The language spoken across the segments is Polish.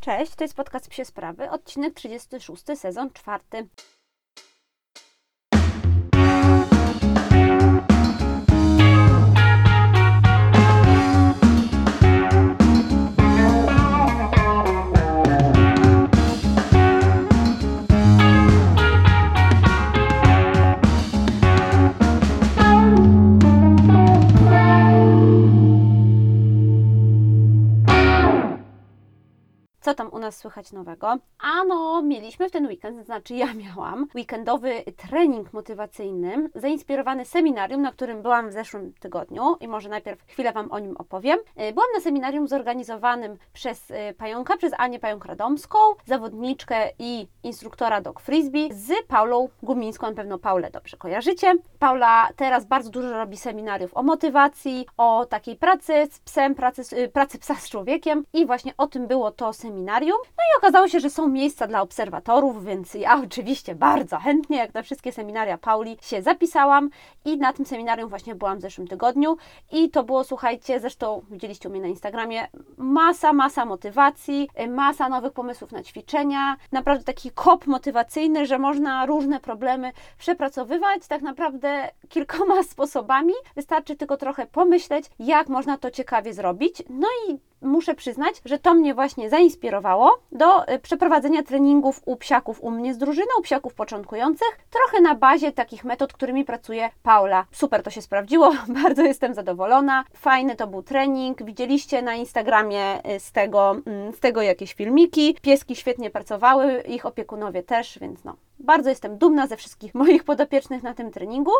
Cześć, to jest podcast Psie Sprawy, odcinek 36, sezon czwarty. Co tam u nas słychać nowego? Ano, mieliśmy w ten weekend, znaczy ja miałam weekendowy trening motywacyjny, zainspirowany seminarium, na którym byłam w zeszłym tygodniu i może najpierw chwilę Wam o nim opowiem. Y, Byłam na seminarium zorganizowanym przez y, Pająka, przez Anię Pająk-Radomską, zawodniczkę i instruktora dog frisbee z Paulą Gumińską, na pewno Paulę dobrze kojarzycie. Paula teraz bardzo dużo robi seminariów o motywacji, o takiej pracy z psem, pracy, y, pracy psa z człowiekiem i właśnie o tym było to seminarium. No i okazało się, że są miejsca dla obserwatorów, więc ja oczywiście bardzo chętnie, jak na wszystkie seminaria Pauli, się zapisałam i na tym seminarium właśnie byłam w zeszłym tygodniu i to było, słuchajcie, zresztą widzieliście u mnie na Instagramie, masa, masa motywacji, masa nowych pomysłów na ćwiczenia, naprawdę taki kop motywacyjny, że można różne problemy przepracowywać tak naprawdę kilkoma sposobami. Wystarczy tylko trochę pomyśleć, jak można to ciekawie zrobić. No i muszę przyznać, że to mnie właśnie zainspirowało do y, przeprowadzenia treningów u psiaków u mnie z drużyną, u psiaków początkujących, trochę na bazie takich metod, którymi pracuje Paula. Super to się sprawdziło, bardzo jestem zadowolona. Fajny to był trening. Widzieliście na Instagramie y, z tego, mm, z tego jakieś filmiki. Pieski świetnie pracowały, ich opiekunowie też, więc no. Bardzo jestem dumna ze wszystkich moich podopiecznych na tym treningu.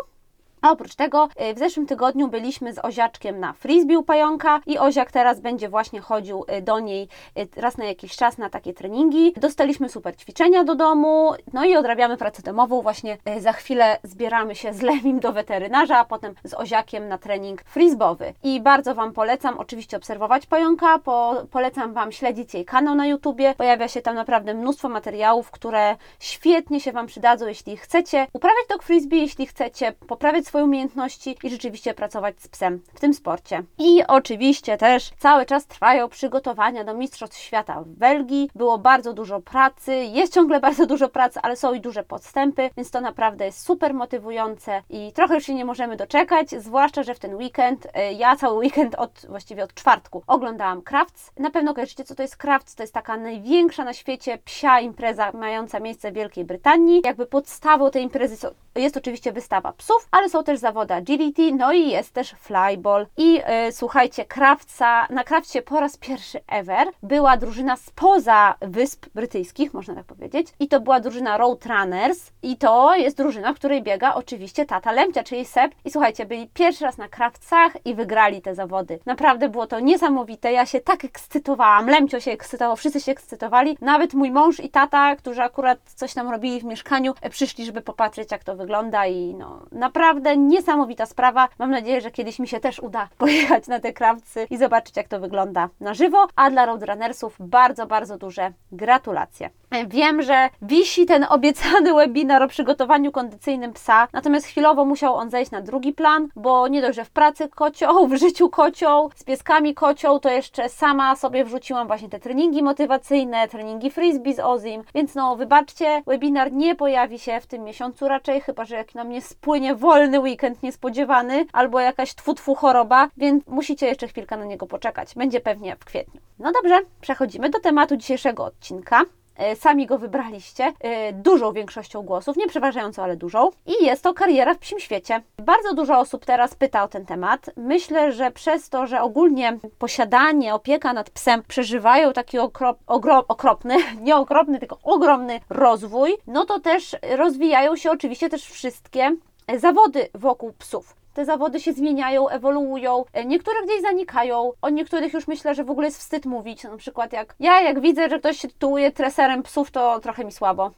A oprócz tego y, w zeszłym tygodniu byliśmy z Oziaczkiem na frisbee u pająka i Oziak teraz będzie właśnie chodził y, do niej y, raz na jakiś czas na takie treningi. Dostaliśmy super ćwiczenia do domu, no i odrabiamy pracę domową. Właśnie za chwilę zbieramy się z Lewim do weterynarza, a potem z Oziakiem na trening frisbowy. I bardzo Wam polecam oczywiście obserwować pająka, po, polecam Wam śledzić jej kanał na YouTubie. Pojawia się tam naprawdę mnóstwo materiałów, które świetnie się Wam przydadzą, jeśli chcecie uprawiać dog frisbee, jeśli chcecie poprawiać swoje umiejętności i rzeczywiście pracować z psem w tym sporcie. I oczywiście też cały czas trwają przygotowania do Mistrzostw Świata w Belgii. Było bardzo dużo pracy, jest ciągle bardzo dużo pracy, ale są i duże podstępy, więc to naprawdę jest super motywujące i trochę już się nie możemy doczekać, zwłaszcza, że w ten weekend, y, ja cały weekend od, właściwie od czwartku oglądałam Crafts. Na pewno kojarzycie, co to jest Crafts, to jest taka największa na świecie psia impreza mająca miejsce w Wielkiej Brytanii. Jakby podstawą tej imprezy jest oczywiście wystawa psów, ale są też zawody agility, no i jest też flyball. I y, słuchajcie, Krawca, na Krawcie po raz pierwszy ever była drużyna spoza Wysp Brytyjskich, można tak powiedzieć. I to była drużyna Roadrunners i to jest drużyna, w której biega oczywiście tata Lemcia, czyli Seb. I słuchajcie, byli pierwszy raz na Krawcach i wygrali te zawody. Naprawdę było to niesamowite, ja się tak ekscytowałam, Lemcio się ekscytował, wszyscy się ekscytowali, nawet mój mąż i tata, którzy akurat coś tam robili w mieszkaniu, e, przyszli, żeby popatrzeć jak to wygląda i no naprawdę niesamowita sprawa. Mam nadzieję, że kiedyś mi się też uda pojechać na te krawcy i zobaczyć jak to wygląda na żywo, a dla Roadrunnersów bardzo, bardzo duże gratulacje. Wiem, że wisi ten obiecany webinar o przygotowaniu kondycyjnym psa, natomiast chwilowo musiał on zejść na drugi plan, bo nie dość, że w pracy kocioł, w życiu kocioł, z pieskami kocioł, to jeszcze sama sobie wrzuciłam właśnie te treningi motywacyjne, treningi frisbee z Ozim, więc no wybaczcie, webinar nie pojawi się w tym miesiącu raczej, chyba że jak na mnie spłynie wolny weekend niespodziewany, albo jakaś tfu choroba, więc musicie jeszcze chwilkę na niego poczekać. Będzie pewnie w kwietniu. No dobrze, przechodzimy do tematu dzisiejszego odcinka. E, Sami go wybraliście e, dużą większością głosów, nie przeważająco, ale dużą. I jest to kariera w psim świecie. Bardzo dużo osób teraz pyta o ten temat. Myślę, że przez to, że ogólnie posiadanie, opieka nad psem przeżywają taki okrop, ogro, okropny, nie okropny, tylko ogromny rozwój, no to też rozwijają się oczywiście też wszystkie zawody wokół psów. Te zawody się zmieniają, ewoluują, e, niektóre gdzieś zanikają, o niektórych już myślę, że w ogóle jest wstyd mówić. Na przykład jak ja, jak widzę, że ktoś się tytułuje treserem psów, to trochę mi słabo.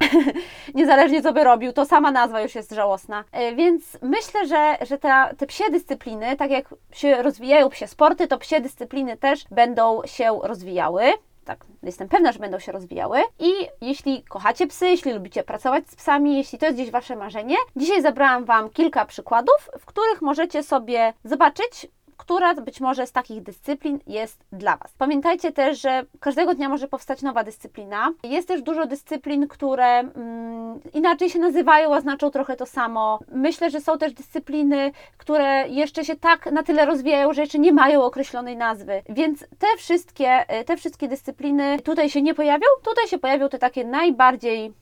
Niezależnie co by robił, to sama nazwa już jest żałosna. E, Więc myślę, że, że ta, te psie dyscypliny, tak jak się rozwijają psie sporty, to psie dyscypliny też będą się rozwijały tak, jestem pewna, że będą się rozwijały. I jeśli kochacie psy, jeśli lubicie pracować z psami, jeśli to jest gdzieś Wasze marzenie, dzisiaj zabrałam Wam kilka przykładów, w których możecie sobie zobaczyć, która być może z takich dyscyplin jest dla Was. Pamiętajcie też, że każdego dnia może powstać nowa dyscyplina. Jest też dużo dyscyplin, które mm, inaczej się nazywają, a znaczą trochę to samo. Myślę, że są też dyscypliny, które jeszcze się tak na tyle rozwijają, że jeszcze nie mają określonej nazwy. Więc te wszystkie, te wszystkie dyscypliny tutaj się nie pojawią, tutaj się pojawią te takie najbardziej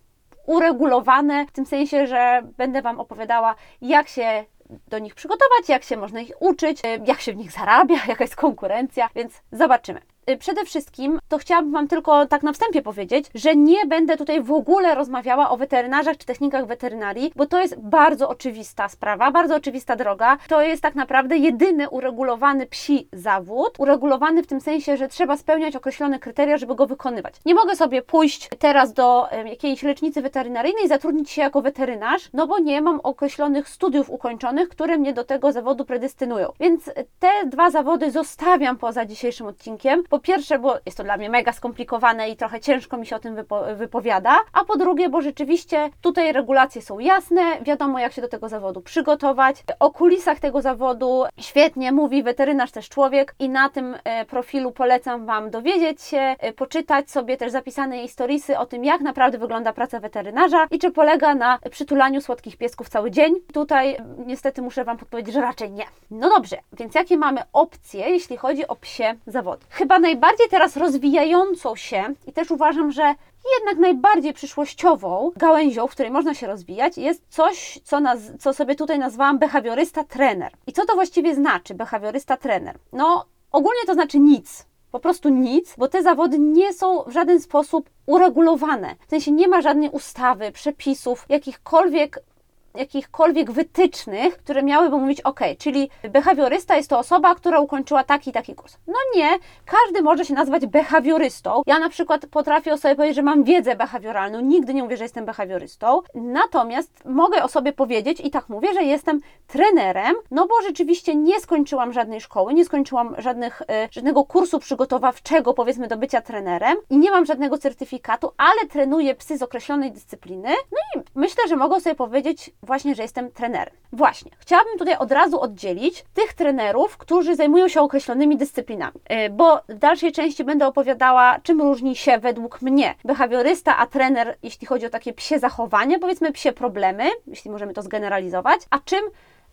uregulowane, w tym sensie, że będę Wam opowiadała, jak się do nich przygotować, jak się można ich uczyć, jak się w nich zarabia, jaka jest konkurencja, więc zobaczymy. Y, przede wszystkim to chciałabym Wam tylko tak na wstępie powiedzieć, że nie będę tutaj w ogóle rozmawiała o weterynarzach czy technikach weterynarii, bo to jest bardzo oczywista sprawa, bardzo oczywista droga. To jest tak naprawdę jedyny uregulowany psi zawód, uregulowany w tym sensie, że trzeba spełniać określone kryteria, żeby go wykonywać. Nie mogę sobie pójść teraz do jakiejś lecznicy weterynaryjnej i zatrudnić się jako weterynarz, no bo nie mam określonych studiów ukończonych, które mnie do tego zawodu predestynują. Więc te dwa zawody zostawiam poza dzisiejszym odcinkiem po pierwsze, bo jest to dla mnie mega skomplikowane i trochę ciężko mi się o tym wypo wypowiada, a po drugie, bo rzeczywiście tutaj regulacje są jasne, wiadomo jak się do tego zawodu przygotować. O kulisach tego zawodu świetnie mówi weterynarz też człowiek i na tym e, profilu polecam Wam dowiedzieć się, e, poczytać sobie też zapisane historisy o tym, jak naprawdę wygląda praca weterynarza i czy polega na przytulaniu słodkich piesków cały dzień. Tutaj niestety muszę Wam podpowiedzieć, że raczej nie. No dobrze, więc jakie mamy opcje, jeśli chodzi o psie zawody? Chyba najbardziej teraz rozwijającą się i też uważam, że jednak najbardziej przyszłościową gałęzią, w której można się rozwijać, jest coś, co, naz co sobie tutaj nazwałam behawiorysta trener. I co to właściwie znaczy behawiorysta trener? No, ogólnie to znaczy nic. Po prostu nic, bo te zawody nie są w żaden sposób uregulowane. W sensie nie ma żadnej ustawy, przepisów, jakichkolwiek jakichkolwiek wytycznych, które miałyby mówić, ok, czyli behawiorysta jest to osoba, która ukończyła taki i taki kurs. No nie, każdy może się nazwać behawiorystą. Ja na przykład potrafię o sobie powiedzieć, że mam wiedzę behawioralną, nigdy nie mówię, że jestem behawiorystą, natomiast mogę o sobie powiedzieć i tak mówię, że jestem trenerem, no bo rzeczywiście nie skończyłam żadnej szkoły, nie skończyłam żadnych, e, żadnego kursu przygotowawczego, powiedzmy, do bycia trenerem i nie mam żadnego certyfikatu, ale trenuję psy z określonej dyscypliny. No i myślę, że mogę sobie powiedzieć, właśnie, że jestem trenerem. Właśnie, chciałabym tutaj od razu oddzielić tych trenerów, którzy zajmują się określonymi dyscyplinami, e, bo w dalszej części będę opowiadała, czym różni się według mnie behawiorysta, a trener, jeśli chodzi o takie psie zachowanie, powiedzmy psie problemy, jeśli możemy to zgeneralizować, a czym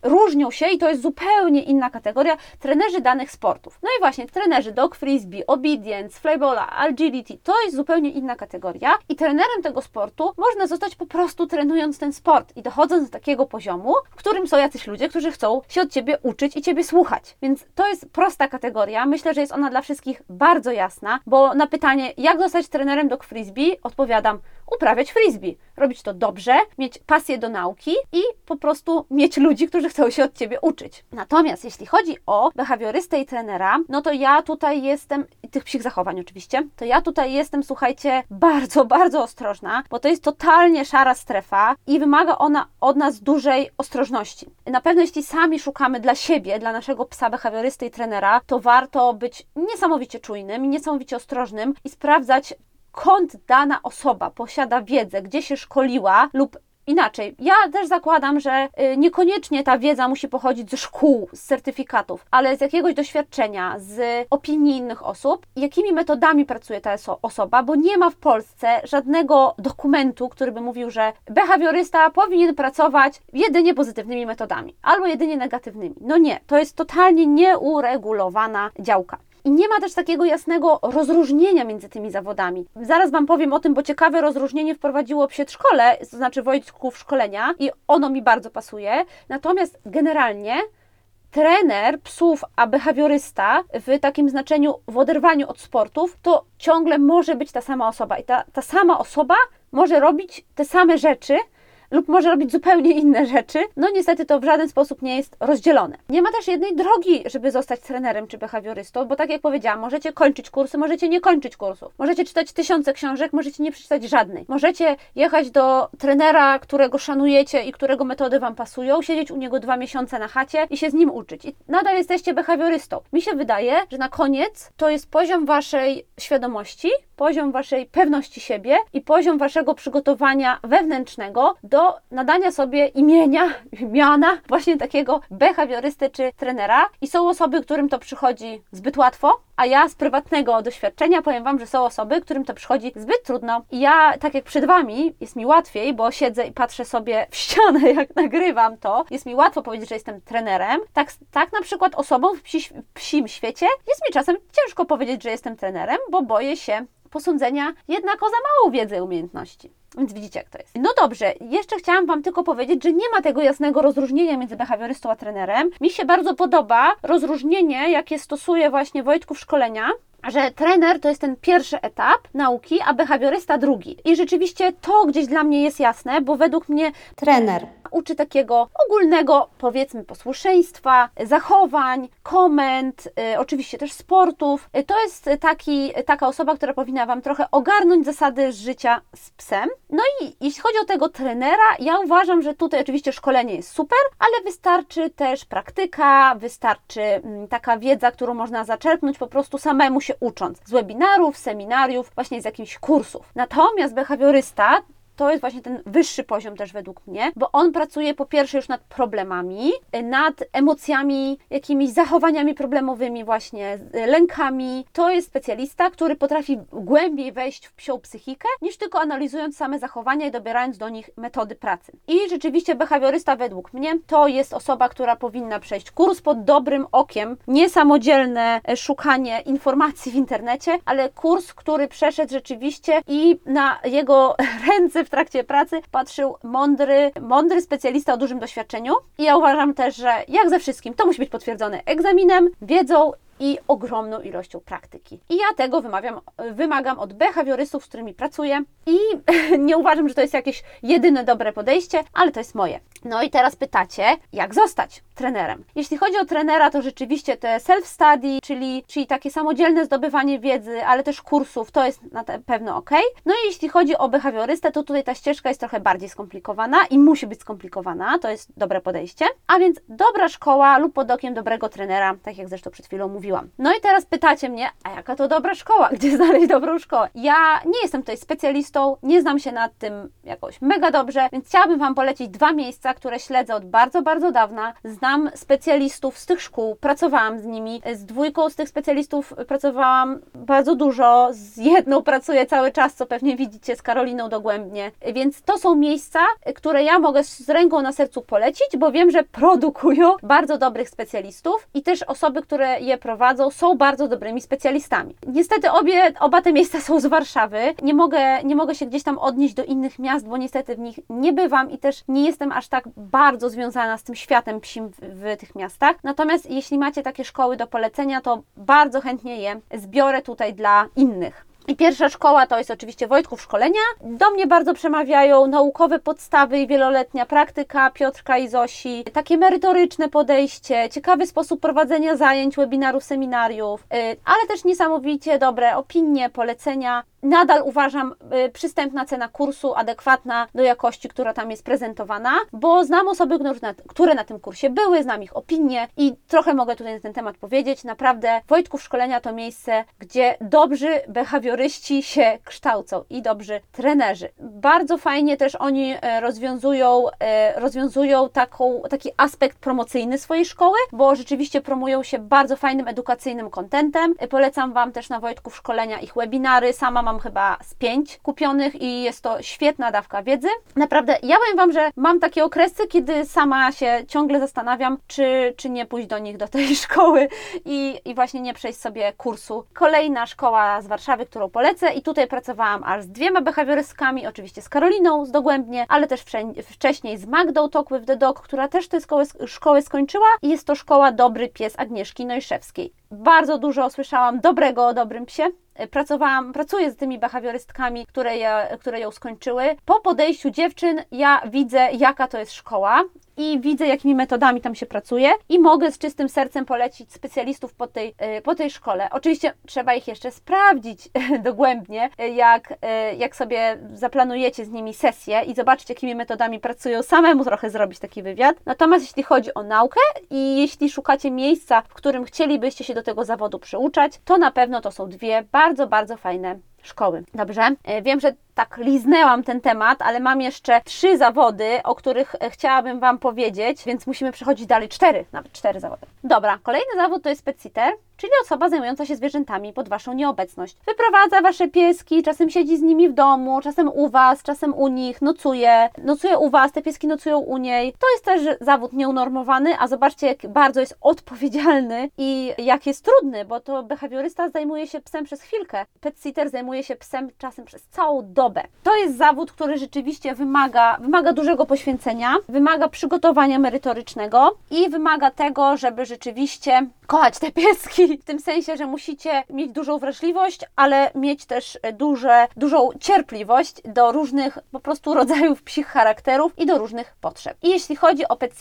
różnią się i to jest zupełnie inna kategoria trenerzy danych sportów. No i właśnie trenerzy dog frisbee, obedience, flybola, agility to jest zupełnie inna kategoria i trenerem tego sportu można zostać po prostu trenując ten sport i dochodząc do takiego poziomu, w którym są jacyś ludzie, którzy chcą się od Ciebie uczyć i Ciebie słuchać. Więc to jest prosta kategoria. Myślę, że jest ona dla wszystkich bardzo jasna, bo na pytanie, jak zostać trenerem dog frisbee, odpowiadam, uprawiać frisbee. Robić to dobrze, mieć pasję do nauki i po prostu mieć ludzi, którzy chcą się od Ciebie uczyć. Natomiast jeśli chodzi o behawiorystę i trenera, no to ja tutaj jestem, tych psich zachowań oczywiście, to ja tutaj jestem, słuchajcie, bardzo, bardzo ostrożna, bo to jest totalnie szara strefa i wymaga ona od nas dużej ostrożności. Na pewno jeśli sami szukamy dla siebie, dla naszego psa behawiorysty i trenera, to warto być niesamowicie czujnym niesamowicie ostrożnym i sprawdzać, skąd dana osoba posiada wiedzę, gdzie się szkoliła lub Inaczej, ja też zakładam, że y, niekoniecznie ta wiedza musi pochodzić ze szkół, z certyfikatów, ale z jakiegoś doświadczenia, z opinii innych osób, jakimi metodami pracuje ta osoba, bo nie ma w Polsce żadnego dokumentu, który by mówił, że behawiorysta powinien pracować jedynie pozytywnymi metodami albo jedynie negatywnymi. No nie, to jest totalnie nieuregulowana działka. I nie ma też takiego jasnego rozróżnienia między tymi zawodami. Zaraz Wam powiem o tym, bo ciekawe rozróżnienie wprowadziło przedszkole, to znaczy Wojtków szkolenia i ono mi bardzo pasuje. Natomiast generalnie trener psów, a behawiorysta w takim znaczeniu w oderwaniu od sportów, to ciągle może być ta sama osoba. I ta, ta sama osoba może robić te same rzeczy, lub może robić zupełnie inne rzeczy, no niestety to w żaden sposób nie jest rozdzielone. Nie ma też jednej drogi, żeby zostać trenerem czy behawiorystą, bo tak jak powiedziałam, możecie kończyć kursy, możecie nie kończyć kursów. Możecie czytać tysiące książek, możecie nie przeczytać żadnej. Możecie jechać do trenera, którego szanujecie i którego metody Wam pasują, siedzieć u niego dwa miesiące na chacie i się z nim uczyć. I nadal jesteście behawiorystą. Mi się wydaje, że na koniec to jest poziom Waszej świadomości, poziom Waszej pewności siebie i poziom Waszego przygotowania wewnętrznego do do nadania sobie imienia, miana właśnie takiego behawiorysty czy trenera. I są osoby, którym to przychodzi zbyt łatwo, a ja z prywatnego doświadczenia powiem Wam, że są osoby, którym to przychodzi zbyt trudno. I ja, tak jak przed Wami, jest mi łatwiej, bo siedzę i patrzę sobie w ścianę, jak nagrywam to. Jest mi łatwo powiedzieć, że jestem trenerem. Tak, tak na przykład osobom w, psi, w psim świecie jest mi czasem ciężko powiedzieć, że jestem trenerem, bo boję się posądzenia jednak o za małą wiedzę i umiejętności. Więc widzicie, jak to jest. No dobrze, jeszcze chciałam Wam tylko powiedzieć, że nie ma tego jasnego rozróżnienia między behawiorystą a trenerem. Mi się bardzo podoba rozróżnienie, jakie stosuje właśnie Wojtków szkolenia, że trener to jest ten pierwszy etap nauki, a behawiorysta drugi. I rzeczywiście to gdzieś dla mnie jest jasne, bo według mnie trener uczy takiego ogólnego, powiedzmy, posłuszeństwa, zachowań, komend, y, oczywiście też sportów. Y, to jest taki, taka osoba, która powinna Wam trochę ogarnąć zasady życia z psem. No i jeśli chodzi o tego trenera, ja uważam, że tutaj oczywiście szkolenie jest super, ale wystarczy też praktyka, wystarczy mm, taka wiedza, którą można zaczerpnąć po prostu samemu się ucząc z webinarów, seminariów, właśnie z jakichś kursów. Natomiast behawiorysta to jest właśnie ten wyższy poziom też według mnie, bo on pracuje po pierwsze już nad problemami, nad emocjami, jakimiś zachowaniami problemowymi, właśnie lękami. To jest specjalista, który potrafi głębiej wejść w psią psychikę, niż tylko analizując same zachowania i dobierając do nich metody pracy. I rzeczywiście behawiorysta według mnie to jest osoba, która powinna przejść kurs pod dobrym okiem, nie samodzielne szukanie informacji w internecie, ale kurs, który przeszedł rzeczywiście i na jego ręce w trakcie pracy patrzył mądry, mądry specjalista o dużym doświadczeniu. I ja uważam też, że jak ze wszystkim, to musi być potwierdzone egzaminem, wiedzą i ogromną ilością praktyki. I ja tego wymawiam, wymagam od behawiorystów, z którymi pracuję i nie uważam, że to jest jakieś jedyne dobre podejście, ale to jest moje. No i teraz pytacie, jak zostać trenerem? Jeśli chodzi o trenera, to rzeczywiście te self-study, czyli, czyli takie samodzielne zdobywanie wiedzy, ale też kursów, to jest na pewno ok. No i jeśli chodzi o behawiorystę, to tutaj ta ścieżka jest trochę bardziej skomplikowana i musi być skomplikowana, to jest dobre podejście. A więc dobra szkoła lub pod okiem dobrego trenera, tak jak zresztą przed chwilą mówiłam. No i teraz pytacie mnie, a jaka to dobra szkoła? Gdzie znaleźć dobrą szkołę? Ja nie jestem tutaj specjalistą, nie znam się nad tym jakoś mega dobrze, więc chciałabym Wam polecić dwa miejsca, które śledzę od bardzo, bardzo dawna. Znam specjalistów z tych szkół, pracowałam z nimi. Z dwójką z tych specjalistów pracowałam bardzo dużo, z jedną pracuję cały czas, co pewnie widzicie, z Karoliną dogłębnie. Więc to są miejsca, które ja mogę z ręką na sercu polecić, bo wiem, że produkują bardzo dobrych specjalistów i też osoby, które je prowadzą, są bardzo dobrymi specjalistami. Niestety obie, oba te miejsca są z Warszawy. Nie mogę, nie mogę się gdzieś tam odnieść do innych miast, bo niestety w nich nie bywam i też nie jestem aż tak bardzo związana z tym światem psim w, w tych miastach. Natomiast jeśli macie takie szkoły do polecenia, to bardzo chętnie je zbiorę tutaj dla innych. I pierwsza szkoła to jest oczywiście Wojtków Szkolenia. Do mnie bardzo przemawiają naukowe podstawy i wieloletnia praktyka Piotrka i Zosi, takie merytoryczne podejście, ciekawy sposób prowadzenia zajęć, webinarów, seminariów, y, ale też niesamowicie dobre opinie, polecenia nadal uważam y, przystępna cena kursu adekwatna do jakości, która tam jest prezentowana, bo znam osoby, które na tym kursie były, znam ich opinie i trochę mogę tutaj na ten temat powiedzieć. Naprawdę Wojtków Szkolenia to miejsce, gdzie dobrzy behawioryści się kształcą i dobrzy trenerzy. Bardzo fajnie też oni e, rozwiązują, e, rozwiązują taką, taki aspekt promocyjny swojej szkoły, bo rzeczywiście promują się bardzo fajnym edukacyjnym kontentem. E, polecam Wam też na Wojtków Szkolenia ich webinary. Sama mam mam chyba z pięć kupionych i jest to świetna dawka wiedzy. Naprawdę, ja powiem Wam, że mam takie okresy, kiedy sama się ciągle zastanawiam, czy, czy nie pójść do nich do tej szkoły i, i właśnie nie przejść sobie kursu. Kolejna szkoła z Warszawy, którą polecę i tutaj pracowałam aż z dwiema behawiorystkami, oczywiście z Karoliną z Dogłębnie, ale też wcześniej z Magdą Talk with the Dog, która też tę szkołę, szkołę skończyła i jest to szkoła Dobry Pies Agnieszki Nojszewskiej. Bardzo dużo słyszałam dobrego o dobrym psie. Pracowałam, pracuję z tymi behawiorystkami, które, je, które ją skończyły. Po podejściu dziewczyn ja widzę, jaka to jest szkoła i widzę, jakimi metodami tam się pracuje i mogę z czystym sercem polecić specjalistów po tej, y, po tej szkole. Oczywiście trzeba ich jeszcze sprawdzić dogłębnie, jak, y, jak sobie zaplanujecie z nimi sesję i zobaczyć, jakimi metodami pracują, samemu trochę zrobić taki wywiad. Natomiast jeśli chodzi o naukę i jeśli szukacie miejsca, w którym chcielibyście się do tego zawodu przyuczać, to na pewno to są dwie bardzo, bardzo fajne szkoły. Dobrze? E, Wiem, że tak liznęłam ten temat, ale mam jeszcze trzy zawody, o których e, chciałabym Wam powiedzieć, więc musimy przechodzić dalej. Cztery, nawet cztery zawody. Dobra, kolejny zawód to jest pet sitter, czyli osoba zajmująca się zwierzętami pod Waszą nieobecność. Wyprowadza Wasze pieski, czasem siedzi z nimi w domu, czasem u Was, czasem u nich, nocuje, nocuje u Was, te pieski nocują u niej. To jest też zawód nieunormowany, a zobaczcie, jak bardzo jest odpowiedzialny i jak jest trudny, bo to behawiorysta zajmuje się psem przez chwilkę, pet sitter zajmuje się psem czasem przez całą dobę. To jest zawód, który rzeczywiście wymaga, wymaga dużego poświęcenia, wymaga przygotowania merytorycznego i wymaga tego, żeby rzeczywiście kochać te pieski, w tym sensie, że musicie mieć dużą wrażliwość, ale mieć też duże, dużą cierpliwość do różnych po prostu rodzajów psich charakterów i do różnych potrzeb. I jeśli chodzi o pet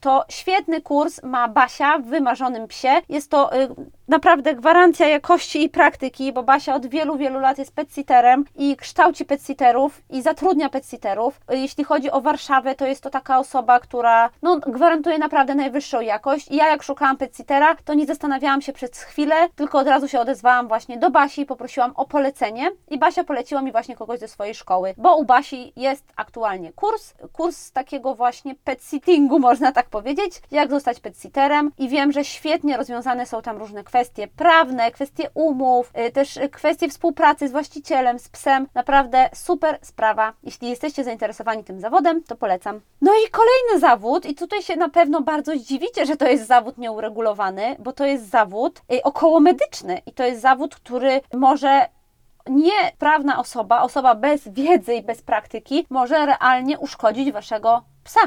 to świetny kurs ma Basia w wymarzonym psie. Jest to y, naprawdę gwarancja jakości i praktyki, bo Basia od wielu, wielu lat jest petsitterem i kształci petsitterów i zatrudnia petsitterów. Jeśli chodzi o Warszawę, to jest to taka osoba, która no, gwarantuje naprawdę najwyższą jakość. I ja jak szukałam petsittera, to nie zastanawiałam się przez chwilę, tylko od razu się odezwałam właśnie do Basi i poprosiłam o polecenie. I Basia poleciła mi właśnie kogoś ze swojej szkoły, bo u Basi jest aktualnie kurs, kurs takiego właśnie petsittingu, można tak powiedzieć, jak zostać petsitterem i wiem, że świetnie rozwiązane są tam różne kwestie prawne, kwestie umów, y, też kwestie współpracy z właścicielem, z psem. Naprawdę super sprawa. Jeśli jesteście zainteresowani tym zawodem, to polecam. No i kolejny zawód, i tutaj się na pewno bardzo zdziwicie, że to jest zawód nieuregulowany, bo to jest zawód y, okołomedyczny i to jest zawód, który może nieprawna osoba, osoba bez wiedzy i bez praktyki, może realnie uszkodzić waszego psa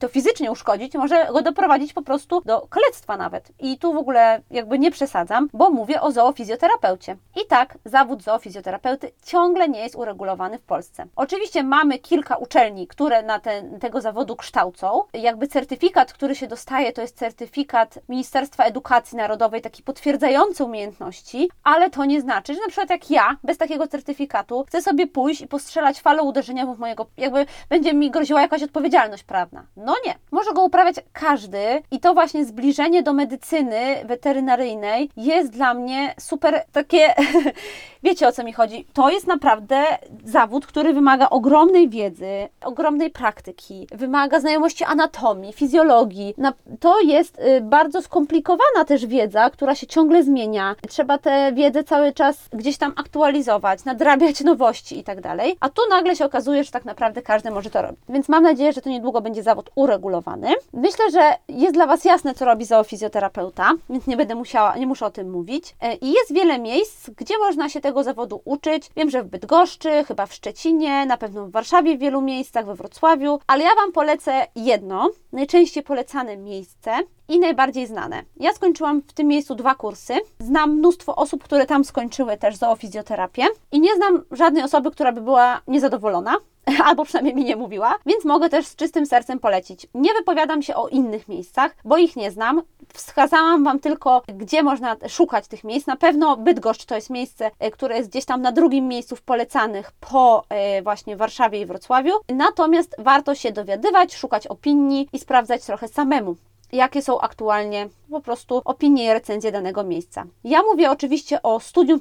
to fizycznie uszkodzić, może go doprowadzić po prostu do kalectwa nawet. I tu w ogóle jakby nie przesadzam, bo mówię o zoofizjoterapeucie. I tak, zawód zoofizjoterapeuty ciągle nie jest uregulowany w Polsce. Oczywiście mamy kilka uczelni, które na ten, tego zawodu kształcą. Jakby certyfikat, który się dostaje, to jest certyfikat Ministerstwa Edukacji Narodowej, taki potwierdzający umiejętności, ale to nie znaczy, że na przykład jak ja, bez takiego certyfikatu, chcę sobie pójść i postrzelać falą uderzeniową w mojego, jakby będzie mi groziła jakaś odpowiedzialność prawna. No nie. Może go uprawiać każdy i to właśnie zbliżenie do medycyny weterynaryjnej jest dla mnie super takie, wiecie o co mi chodzi. To jest naprawdę zawód, który wymaga ogromnej wiedzy, ogromnej praktyki, wymaga znajomości anatomii, fizjologii. To jest y, bardzo skomplikowana też wiedza, która się ciągle zmienia. Trzeba tę wiedzę cały czas gdzieś tam aktualizować, nadrabiać nowości i tak dalej. A tu nagle się okazuje, że tak naprawdę każdy może to robić. Więc mam nadzieję, że to niedługo będzie zawód uregulowany. Myślę, że jest dla Was jasne, co robi zoofizjoterapeuta, więc nie będę musiała, nie muszę o tym mówić. E, I jest wiele miejsc, gdzie można się tego zawodu uczyć. Wiem, że w Bydgoszczy, chyba w Szczecinie, na pewno w Warszawie w wielu miejscach, we Wrocławiu, ale ja Wam polecę jedno, najczęściej polecane miejsce i najbardziej znane. Ja skończyłam w tym miejscu dwa kursy. Znam mnóstwo osób, które tam skończyły też zoofizjoterapię i nie znam żadnej osoby, która by była niezadowolona albo przynajmniej mi nie mówiła, więc mogę też z czystym sercem polecić. Nie wypowiadam się o innych miejscach, bo ich nie znam. Wskazałam Wam tylko, gdzie można szukać tych miejsc. Na pewno Bydgoszcz to jest miejsce, e, które jest gdzieś tam na drugim miejscu w polecanych po e, właśnie Warszawie i Wrocławiu. Natomiast warto się dowiadywać, szukać opinii i sprawdzać trochę samemu jakie są aktualnie po prostu opinie i recenzje danego miejsca. Ja mówię oczywiście o studium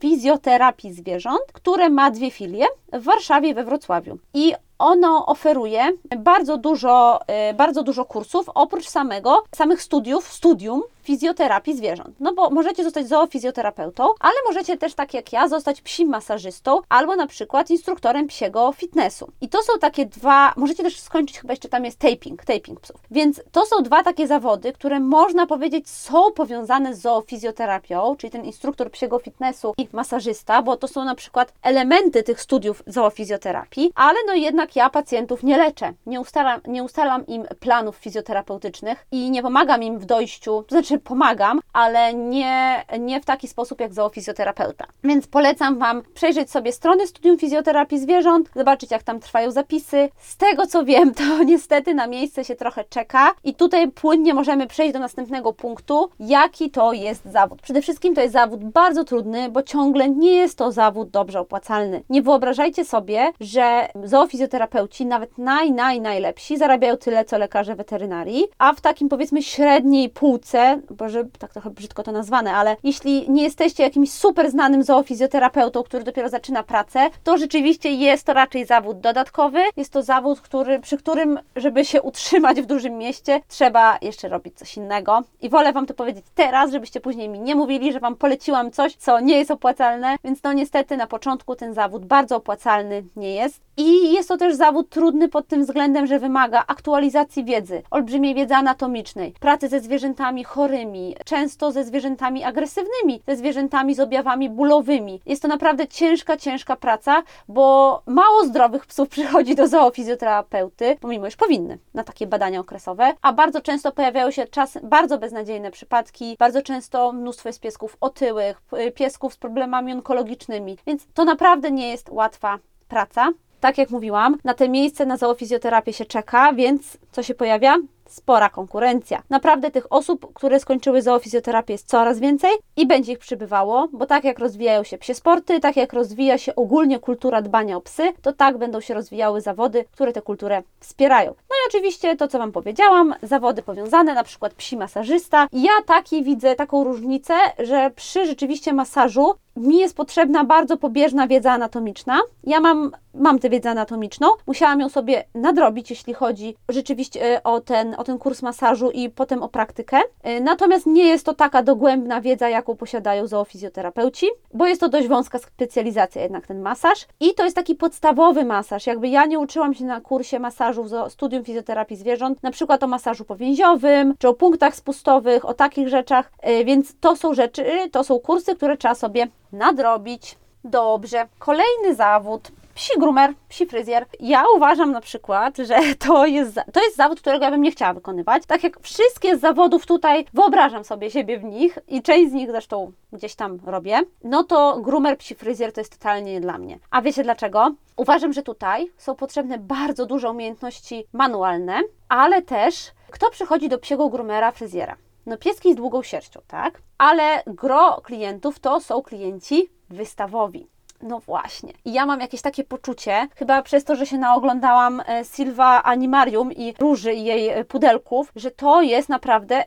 fizjoterapii zwierząt, które ma dwie filie w Warszawie i we Wrocławiu. I ono oferuje bardzo dużo, y, bardzo dużo kursów, oprócz samego, samych studiów, studium fizjoterapii zwierząt. No bo możecie zostać zoofizjoterapeutą, ale możecie też, tak jak ja, zostać psim masażystą albo na przykład instruktorem psiego fitnessu. I to są takie dwa, możecie też skończyć, chyba jeszcze tam jest taping, taping psów. Więc to są dwa takie zawody, które można powiedzieć są powiązane z zoofizjoterapią, czyli ten instruktor psiego fitnessu i masażysta, bo to są na przykład elementy tych studiów zoofizjoterapii, ale no jednak ja pacjentów nie leczę, nie ustalam, nie ustalam im planów fizjoterapeutycznych i nie pomagam im w dojściu, to znaczy pomagam, ale nie, nie w taki sposób jak zoofizjoterapeuta. Więc polecam Wam przejrzeć sobie strony Studium Fizjoterapii Zwierząt, zobaczyć jak tam trwają zapisy. Z tego co wiem, to niestety na miejsce się trochę czeka i tutaj płynnie możemy przejść do następnego punktu, jaki to jest zawód. Przede wszystkim to jest zawód bardzo trudny, bo ciągle nie jest to zawód dobrze opłacalny. Nie wyobrażajcie sobie, że zoofizjoterapeuta fizjoterapeuci, nawet naj, naj, najlepsi, zarabiają tyle, co lekarze weterynarii, a w takim powiedzmy średniej półce, boże, tak trochę brzydko to nazwane, ale jeśli nie jesteście jakimś super znanym zoofizjoterapeutą, który dopiero zaczyna pracę, to rzeczywiście jest to raczej zawód dodatkowy, jest to zawód, który, przy którym, żeby się utrzymać w dużym mieście, trzeba jeszcze robić coś innego. I wolę Wam to powiedzieć teraz, żebyście później mi nie mówili, że Wam poleciłam coś, co nie jest opłacalne, więc no niestety na początku ten zawód bardzo opłacalny nie jest. I jest to też zawód trudny pod tym względem, że wymaga aktualizacji wiedzy, olbrzymiej wiedzy anatomicznej, pracy ze zwierzętami chorymi, często ze zwierzętami agresywnymi, ze zwierzętami z objawami bólowymi. Jest to naprawdę ciężka, ciężka praca, bo mało zdrowych psów przychodzi do zoofizjoterapeuty, pomimo iż powinny na takie badania okresowe, a bardzo często pojawiają się czas bardzo beznadziejne przypadki, bardzo często mnóstwo jest piesków otyłych, piesków z problemami onkologicznymi, więc to naprawdę nie jest łatwa praca. Tak jak mówiłam, na te miejsce na zoofizjoterapię się czeka, więc co się pojawia? spora konkurencja. Naprawdę tych osób, które skończyły zoofizjoterapię jest coraz więcej i będzie ich przybywało, bo tak jak rozwijają się psie sporty, tak jak rozwija się ogólnie kultura dbania o psy, to tak będą się rozwijały zawody, które tę kulturę wspierają. No i oczywiście to, co Wam powiedziałam, zawody powiązane, na przykład psi masażysta. Ja taki widzę taką różnicę, że przy rzeczywiście masażu mi jest potrzebna bardzo pobieżna wiedza anatomiczna. Ja mam, mam tę wiedzę anatomiczną, musiałam ją sobie nadrobić, jeśli chodzi rzeczywiście e, o ten, o ten kurs masażu i potem o praktykę. E, natomiast nie jest to taka dogłębna wiedza, jaką posiadają zoofizjoterapeuci, bo jest to dość wąska specjalizacja jednak ten masaż. I to jest taki podstawowy masaż. Jakby ja nie uczyłam się na kursie masażu w studium fizjoterapii zwierząt, na przykład o masażu powięziowym, czy o punktach spustowych, o takich rzeczach, e, więc to są rzeczy, to są kursy, które trzeba sobie nadrobić. Dobrze. Kolejny zawód. Psi groomer, psi fryzjer. Ja uważam na przykład, że to jest, to jest zawód, którego ja bym nie chciała wykonywać. Tak jak wszystkie z zawodów tutaj, wyobrażam sobie siebie w nich i część z nich zresztą gdzieś tam robię, no to groomer, psi fryzjer to jest totalnie nie dla mnie. A wiecie dlaczego? Uważam, że tutaj są potrzebne bardzo duże umiejętności manualne, ale też kto przychodzi do psiego groomera, fryzjera? No pieski z długą sierścią, tak? Ale gro klientów to są klienci wystawowi. No właśnie. I ja mam jakieś takie poczucie, chyba przez to, że się naoglądałam e, Silva Animarium i Róży i jej e, pudelków, że to jest naprawdę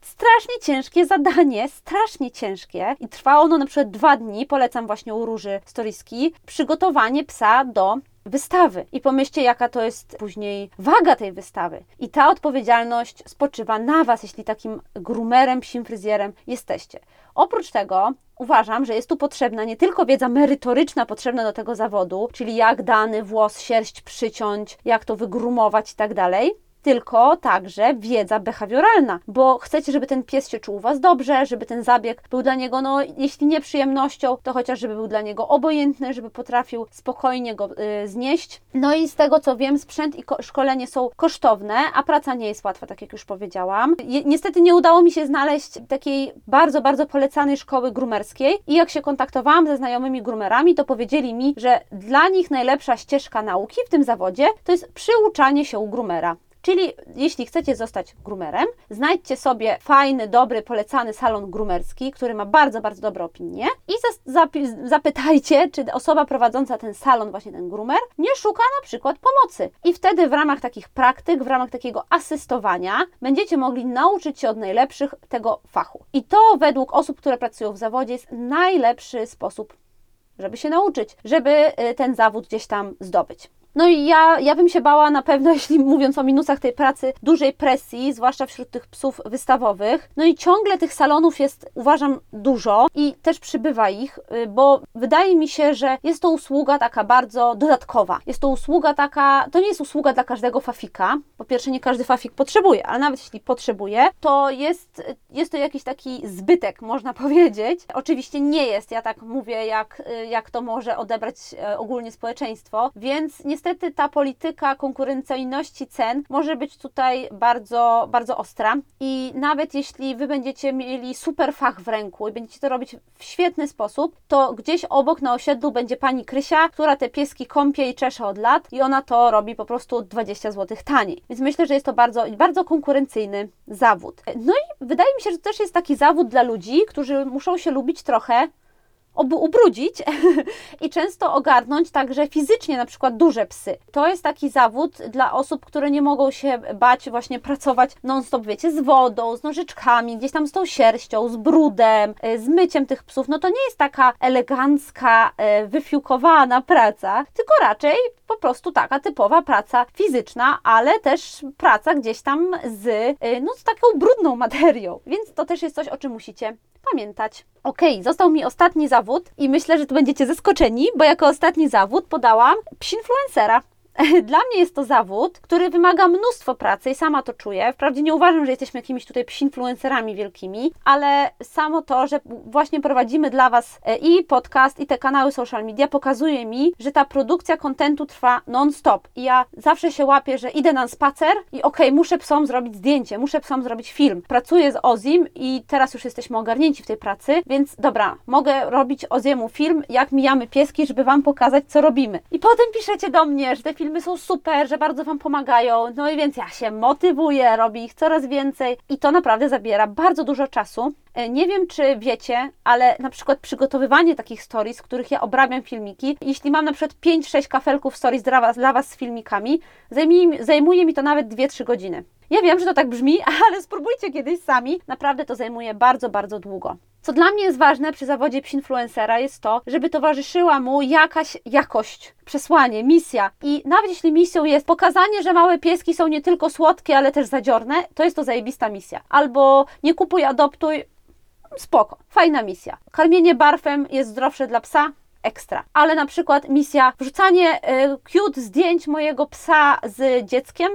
strasznie ciężkie zadanie, strasznie ciężkie i trwało ono na przykład dwa dni, polecam właśnie u Róży Storyski, przygotowanie psa do wystawy. I pomyślcie, jaka to jest później waga tej wystawy. I ta odpowiedzialność spoczywa na Was, jeśli takim groomerem, psim fryzjerem jesteście. Oprócz tego uważam, że jest tu potrzebna nie tylko wiedza merytoryczna potrzebna do tego zawodu, czyli jak dany włos, sierść przyciąć, jak to wygrumować i tak dalej, tylko także wiedza behawioralna, bo chcecie, żeby ten pies się czuł u Was dobrze, żeby ten zabieg był dla niego, no jeśli nie przyjemnością, to chociaż żeby był dla niego obojętny, żeby potrafił spokojnie go y, znieść. No i z tego co wiem, sprzęt i szkolenie są kosztowne, a praca nie jest łatwa, tak jak już powiedziałam. Je, niestety nie udało mi się znaleźć takiej bardzo, bardzo polecanej szkoły grumerskiej i jak się kontaktowałam ze znajomymi grumerami, to powiedzieli mi, że dla nich najlepsza ścieżka nauki w tym zawodzie to jest przyuczanie się u grumera. Czyli jeśli chcecie zostać groomerem, znajdźcie sobie fajny, dobry, polecany salon groomerski, który ma bardzo, bardzo dobre opinie i zapytajcie, czy osoba prowadząca ten salon, właśnie ten groomer, nie szuka na przykład pomocy. I wtedy w ramach takich praktyk, w ramach takiego asystowania będziecie mogli nauczyć się od najlepszych tego fachu. I to według osób, które pracują w zawodzie jest najlepszy sposób żeby się nauczyć, żeby y, ten zawód gdzieś tam zdobyć. No i ja, ja bym się bała na pewno, jeśli mówiąc o minusach tej pracy, dużej presji, zwłaszcza wśród tych psów wystawowych. No i ciągle tych salonów jest, uważam, dużo i też przybywa ich, y, bo wydaje mi się, że jest to usługa taka bardzo dodatkowa. Jest to usługa taka, to nie jest usługa dla każdego fafika. Po pierwsze, nie każdy fafik potrzebuje, ale nawet jeśli potrzebuje, to jest, jest to jakiś taki zbytek, można powiedzieć. Oczywiście nie jest, ja tak mówię, jak, y, jak to może odebrać e, ogólnie społeczeństwo, więc niestety niestety ta polityka konkurencyjności cen może być tutaj bardzo, bardzo ostra i nawet jeśli Wy będziecie mieli super fach w ręku i będziecie to robić w świetny sposób, to gdzieś obok na osiedlu będzie Pani Krysia, która te pieski kąpie i czesze od lat i ona to robi po prostu 20 zł taniej. Więc myślę, że jest to bardzo, bardzo konkurencyjny zawód. No i wydaje mi się, że to też jest taki zawód dla ludzi, którzy muszą się lubić trochę obu ubrudzić i często ogarnąć także fizycznie na przykład duże psy. To jest taki zawód dla osób, które nie mogą się bać właśnie pracować non-stop, wiecie, z wodą, z nożyczkami, gdzieś tam z tą sierścią, z brudem, y, z myciem tych psów. No to nie jest taka elegancka, y, wyfiukowana praca, tylko raczej po prostu taka typowa praca fizyczna, ale też praca gdzieś tam z, y, no, z taką brudną materią. Więc to też jest coś, o czym musicie pamiętać. Ok, został mi ostatni zawód i myślę, że tu będziecie zaskoczeni, bo jako ostatni zawód podałam psinfluencera. Dla mnie jest to zawód, który wymaga mnóstwo pracy i sama to czuję. Wprawdzie nie uważam, że jesteśmy jakimiś tutaj influencerami wielkimi, ale samo to, że właśnie prowadzimy dla Was e, i podcast, i te kanały social media, pokazuje mi, że ta produkcja kontentu trwa non-stop. I ja zawsze się łapię, że idę na spacer i okej, okay, muszę psom zrobić zdjęcie, muszę psom zrobić film. Pracuję z Ozim i teraz już jesteśmy ogarnięci w tej pracy, więc dobra, mogę robić Oziemu film, jak mijamy pieski, żeby Wam pokazać, co robimy. I potem piszecie do mnie, że te filmy filmy są super, że bardzo Wam pomagają, no i więc ja się motywuję, robię ich coraz więcej i to naprawdę zabiera bardzo dużo czasu. E, nie wiem, czy wiecie, ale na przykład przygotowywanie takich stories, w których ja obrabiam filmiki, jeśli mam na przykład 5-6 kafelków stories dla Was, dla was z filmikami, zajmuje, zajmuje mi to nawet 2-3 godziny. Ja wiem, że to tak brzmi, ale spróbujcie kiedyś sami. Naprawdę to zajmuje bardzo, bardzo długo. Co dla mnie jest ważne przy zawodzie influencera jest to, żeby towarzyszyła mu jakaś jakość, przesłanie, misja. I nawet jeśli misją jest pokazanie, że małe pieski są nie tylko słodkie, ale też zadziorne, to jest to zajebista misja. Albo nie kupuj, adoptuj, spoko, fajna misja. Karmienie barfem jest zdrowsze dla psa, ekstra. Ale na przykład misja wrzucanie y, cute zdjęć mojego psa z dzieckiem,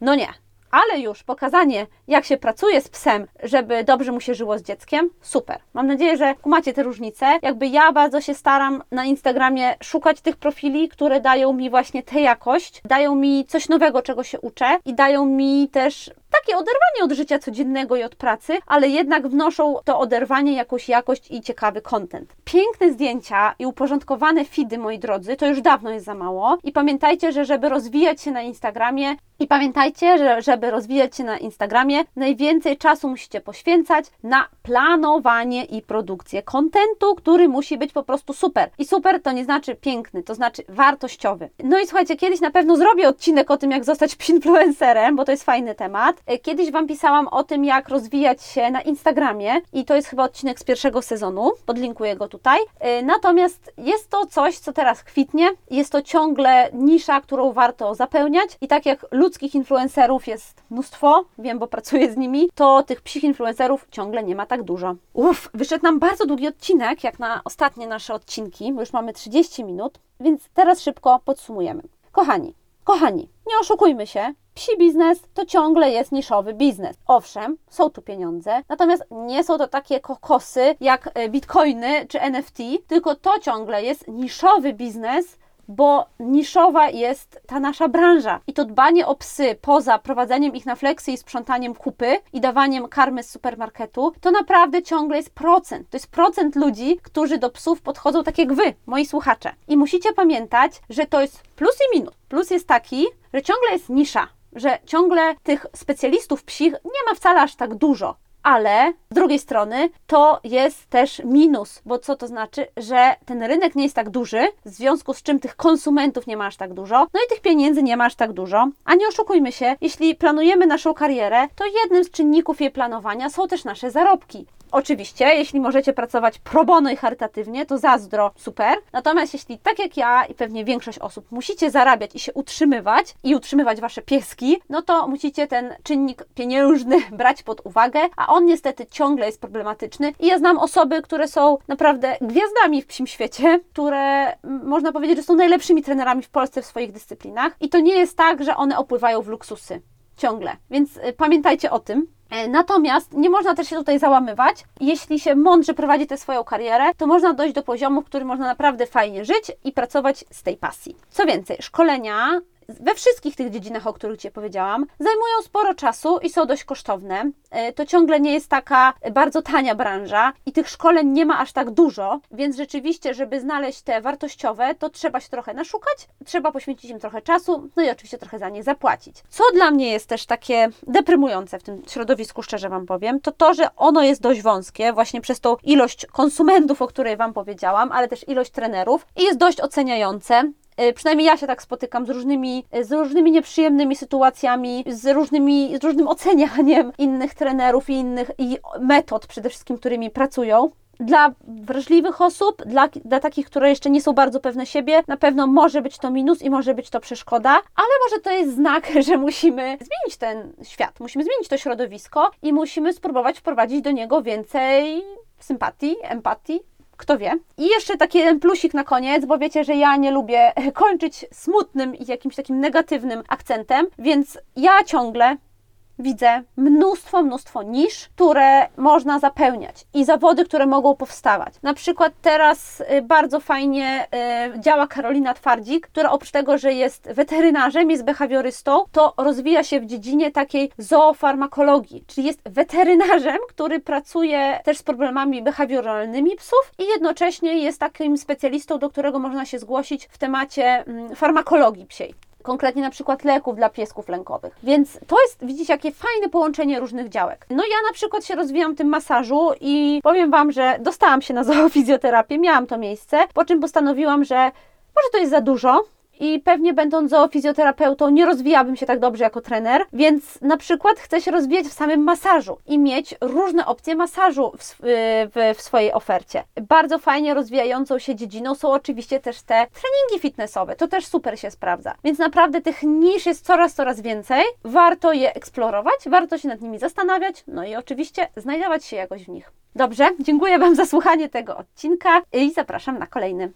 no nie ale już pokazanie, jak się pracuje z psem, żeby dobrze mu się żyło z dzieckiem, super. Mam nadzieję, że kumacie te różnice. Jakby ja bardzo się staram na Instagramie szukać tych profili, które dają mi właśnie tę jakość, dają mi coś nowego, czego się uczę i dają mi też takie oderwanie od życia codziennego i od pracy, ale jednak wnoszą to oderwanie jakąś jakość i ciekawy content. Piękne zdjęcia i uporządkowane feedy, moi drodzy, to już dawno jest za mało. I pamiętajcie, że żeby rozwijać się na Instagramie, i pamiętajcie, że żeby rozwijać się na Instagramie, najwięcej czasu musicie poświęcać na planowanie i produkcję kontentu, który musi być po prostu super. I super to nie znaczy piękny, to znaczy wartościowy. No i słuchajcie, kiedyś na pewno zrobię odcinek o tym, jak zostać influencerem, bo to jest fajny temat. Kiedyś Wam pisałam o tym, jak rozwijać się na Instagramie i to jest chyba odcinek z pierwszego sezonu, podlinkuję go tutaj. E, natomiast jest to coś, co teraz kwitnie, jest to ciągle nisza, którą warto zapełniać i tak jak ludzkich influencerów jest mnóstwo, wiem, bo pracuję z nimi, to tych psich influencerów ciągle nie ma tak dużo. Uff, wyszedł nam bardzo długi odcinek, jak na ostatnie nasze odcinki, bo już mamy 30 minut, więc teraz szybko podsumujemy. Kochani, kochani, nie oszukujmy się, psi biznes to ciągle jest niszowy biznes. Owszem, są tu pieniądze, natomiast nie są to takie kokosy jak e, bitcoiny czy NFT, tylko to ciągle jest niszowy biznes, bo niszowa jest ta nasza branża. I to dbanie o psy poza prowadzeniem ich na fleksy i sprzątaniem kupy i dawaniem karmy z supermarketu, to naprawdę ciągle jest procent. To jest procent ludzi, którzy do psów podchodzą tak jak wy, moi słuchacze. I musicie pamiętać, że to jest plus i minus. Plus jest taki, że ciągle jest nisza, że ciągle tych specjalistów psich nie ma wcale aż tak dużo ale z drugiej strony to jest też minus, bo co to znaczy, że ten rynek nie jest tak duży, w związku z czym tych konsumentów nie masz tak dużo, no i tych pieniędzy nie masz tak dużo. A nie oszukujmy się, jeśli planujemy naszą karierę, to jednym z czynników jej planowania są też nasze zarobki. Oczywiście, jeśli możecie pracować pro bono i charytatywnie, to zazdro, super. Natomiast jeśli tak jak ja i pewnie większość osób musicie zarabiać i się utrzymywać i utrzymywać wasze pieski, no to musicie ten czynnik pieniężny brać pod uwagę, a on niestety ciągle jest problematyczny. I ja znam osoby, które są naprawdę gwiazdami w psim świecie, które można powiedzieć, że są najlepszymi trenerami w Polsce w swoich dyscyplinach. I to nie jest tak, że one opływają w luksusy. Ciągle. Więc y, pamiętajcie o tym. E, natomiast nie można też się tutaj załamywać. Jeśli się mądrze prowadzi tę swoją karierę, to można dojść do poziomu, w którym można naprawdę fajnie żyć i pracować z tej pasji. Co więcej, szkolenia we wszystkich tych dziedzinach, o których Ci powiedziałam, zajmują sporo czasu i są dość kosztowne. E, To ciągle nie jest taka bardzo tania branża i tych szkoleń nie ma aż tak dużo, więc rzeczywiście, żeby znaleźć te wartościowe, to trzeba się trochę naszukać, trzeba poświęcić im trochę czasu, no i oczywiście trochę za nie zapłacić. Co dla mnie jest też takie deprymujące w tym środowisku, szczerze Wam powiem, to to, że ono jest dość wąskie, właśnie przez tą ilość konsumentów, o której Wam powiedziałam, ale też ilość trenerów i jest dość oceniające. Y, Przynajmniej ja się tak spotykam z różnymi, z różnymi nieprzyjemnymi sytuacjami, z, różnymi, z różnym ocenianiem innych trenerów i innych i metod przede wszystkim, którymi pracują. Dla wrażliwych osób, dla, dla takich, które jeszcze nie są bardzo pewne siebie, na pewno może być to minus i może być to przeszkoda, ale może to jest znak, że musimy zmienić ten świat, musimy zmienić to środowisko i musimy spróbować wprowadzić do niego więcej sympatii, empatii, kto wie. I jeszcze taki jeden plusik na koniec, bo wiecie, że ja nie lubię kończyć smutnym i jakimś takim negatywnym akcentem, więc ja ciągle widzę mnóstwo, mnóstwo nisz, które można zapełniać i zawody, które mogą powstawać. Na przykład teraz y, bardzo fajnie y, działa Karolina Twardzik, która oprócz tego, że jest weterynarzem, jest behawiorystą, to rozwija się w dziedzinie takiej zoofarmakologii, czyli jest weterynarzem, który pracuje też z problemami behawioralnymi psów i jednocześnie jest takim specjalistą, do którego można się zgłosić w temacie mm, farmakologii psiej konkretnie na przykład leków dla piesków lękowych. Więc to jest, widzicie, jakie fajne połączenie różnych działek. No ja na przykład się rozwijam w tym masażu i powiem Wam, że dostałam się na zoofizjoterapię, miałam to miejsce, po czym postanowiłam, że może to jest za dużo, i pewnie będąc zoofizjoterapeutą nie rozwijałabym się tak dobrze jako trener, więc na przykład chcę się rozwijać w samym masażu i mieć różne opcje masażu w, sw- w, w swojej ofercie. Bardzo fajnie rozwijającą się dziedziną są oczywiście też te treningi fitnessowe, to też super się sprawdza. Więc naprawdę tych nisz jest coraz, coraz więcej. Warto je eksplorować, warto się nad nimi zastanawiać, no i oczywiście znajdować się jakoś w nich. Dobrze, dziękuję Wam za słuchanie tego odcinka i zapraszam na kolejny.